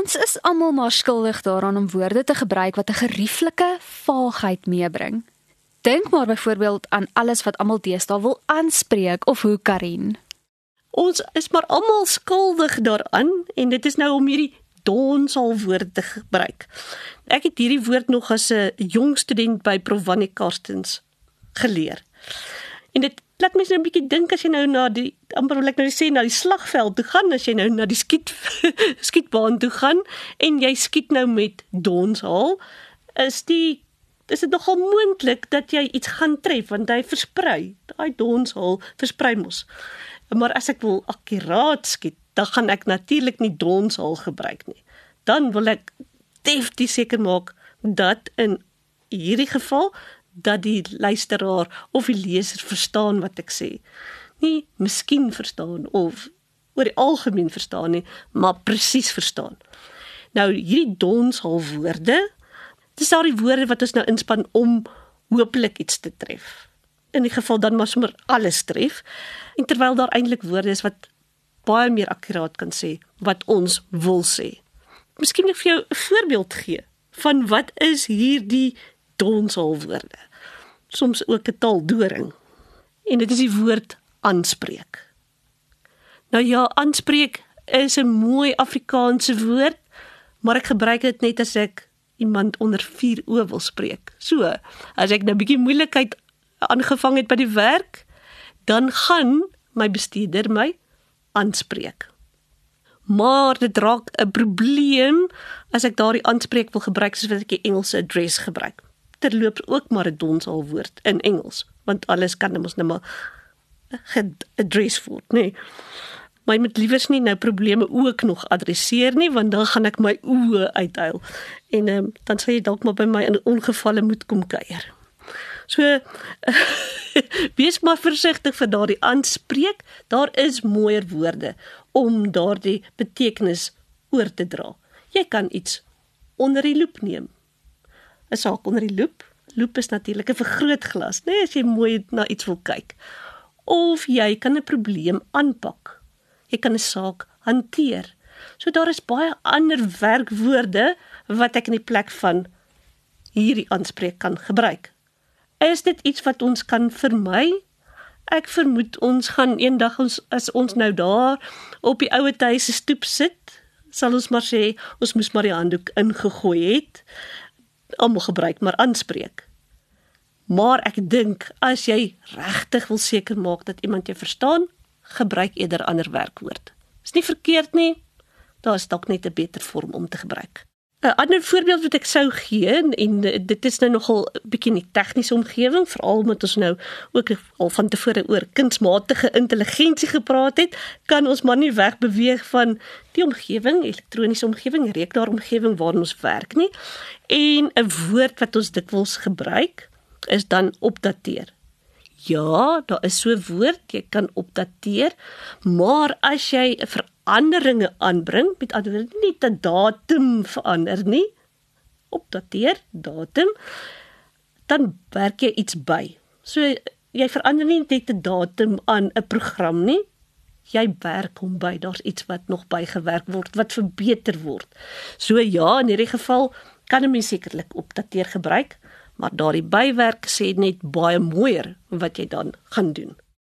Ons is almal maar skuldig daaraan om woorde te gebruik wat 'n gerieflike vaagheid meebring. Dink maar byvoorbeeld aan alles wat almal deesdae wil aanspreek of hoe Karin. Ons is maar almal skuldig daaraan en dit is nou om hierdie donsal woord te gebruik. Ek het hierdie woord nog as 'n jong student by Provanie Karstens geleer. En dit laat my nou 'n bietjie dink as jy nou na die amper wil ek nou sê na die slagveld toe gaan, as jy nou na die skiet skietbaan toe gaan en jy skiet nou met donshaal, is die is dit nogal moontlik dat jy iets gaan tref want hy versprei. Daai donshaal versprei mos. Maar as ek wil akkuraat skiet, dan gaan ek natuurlik nie donshaal gebruik nie. Dan wil ek definitief seker maak dat in hierdie geval dat die luisteraar of die leser verstaan wat ek sê. Nie miskien verstaan of oor die algemeen verstaan nie, maar presies verstaan. Nou hierdie donshal woorde, dis daai woorde wat ons nou inspann om hopelik iets te tref. In die geval dan maar sommer alles tref. En terwyl daar eintlik woorde is wat baie meer akkuraat kan sê wat ons wil sê. Miskien net vir jou 'n voorbeeld gee van wat is hierdie donsalwoorde. Soms ook 'n taaldoring. En dit is die woord aanspreek. Nou ja, aanspreek is 'n mooi Afrikaanse woord, maar ek gebruik dit net as ek iemand onder vier oë wil spreek. So, as ek nou 'n bietjie moeilikheid aangevang het by die werk, dan gaan my bestuurder my aanspreek. Maar dit raak 'n probleem as ek daardie aanspreek wil gebruik soos wat ek die Engelse address gebruik terloops ook maar 'n donsal woord in Engels, want alles kan mos nou maar geadres word, nê. Nee. Maar jy moet liewers nie nou probleme ook nog adresseer nie, want dan gaan ek my oë uithuil. En um, dan sê jy dalk maar by my in ongevalle moet kom kuier. So wees maar versigtig vir daardie aanspreek. Daar is mooier woorde om daardie betekenis oor te dra. Jy kan iets onder die loep neem 'n saak onder die loop. Loop is natuurlik 'n vergrootglas, né, nee, as jy mooi na iets wil kyk. Of jy kan 'n probleem aanpak. Jy kan 'n saak hanteer. So daar is baie ander werkwoorde wat ek in die plek van hierdie aanspreek kan gebruik. Is dit iets wat ons kan vermy? Ek vermoed ons gaan eendag ons as ons nou daar op die ouer huis se stoep sit, sal ons maar sê ons moes maar die handdoek ingegooi het almal gebruik maar aanspreek. Maar ek dink as jy regtig wil seker maak dat iemand jou verstaan, gebruik eerder ander werkwoord. Is nie verkeerd nie. Daar is dalk net 'n beter vorm om te gebruik. 'n Ander voorbeeld wat ek sou gee en dit is nou nogal 'n bietjie 'n tegniese omgewing, veral omdat ons nou ook al van tevore oor kunsmatige intelligensie gepraat het, kan ons maar nie wegbeweeg van die omgewing, elektroniese omgewing, rekenaaromgewing waarin ons werk nie. En 'n woord wat ons dikwels gebruik is dan opdateer. Ja, daar is so 'n woord, jy kan opdateer, maar as jy 'n veranderinge aanbring, met ander woorde nie 'n datum verander nie, opdateer datum, dan werk jy iets by. So jy verander nie net 'n datum aan 'n program nie. Jy werk hom by. Daar's iets wat nog bygewerk word, wat verbeter word. So ja, in hierdie geval kan 'n mens sekerlik opdateer gebruik, maar daardie bywerk sê net baie mooier wat jy dan gaan doen.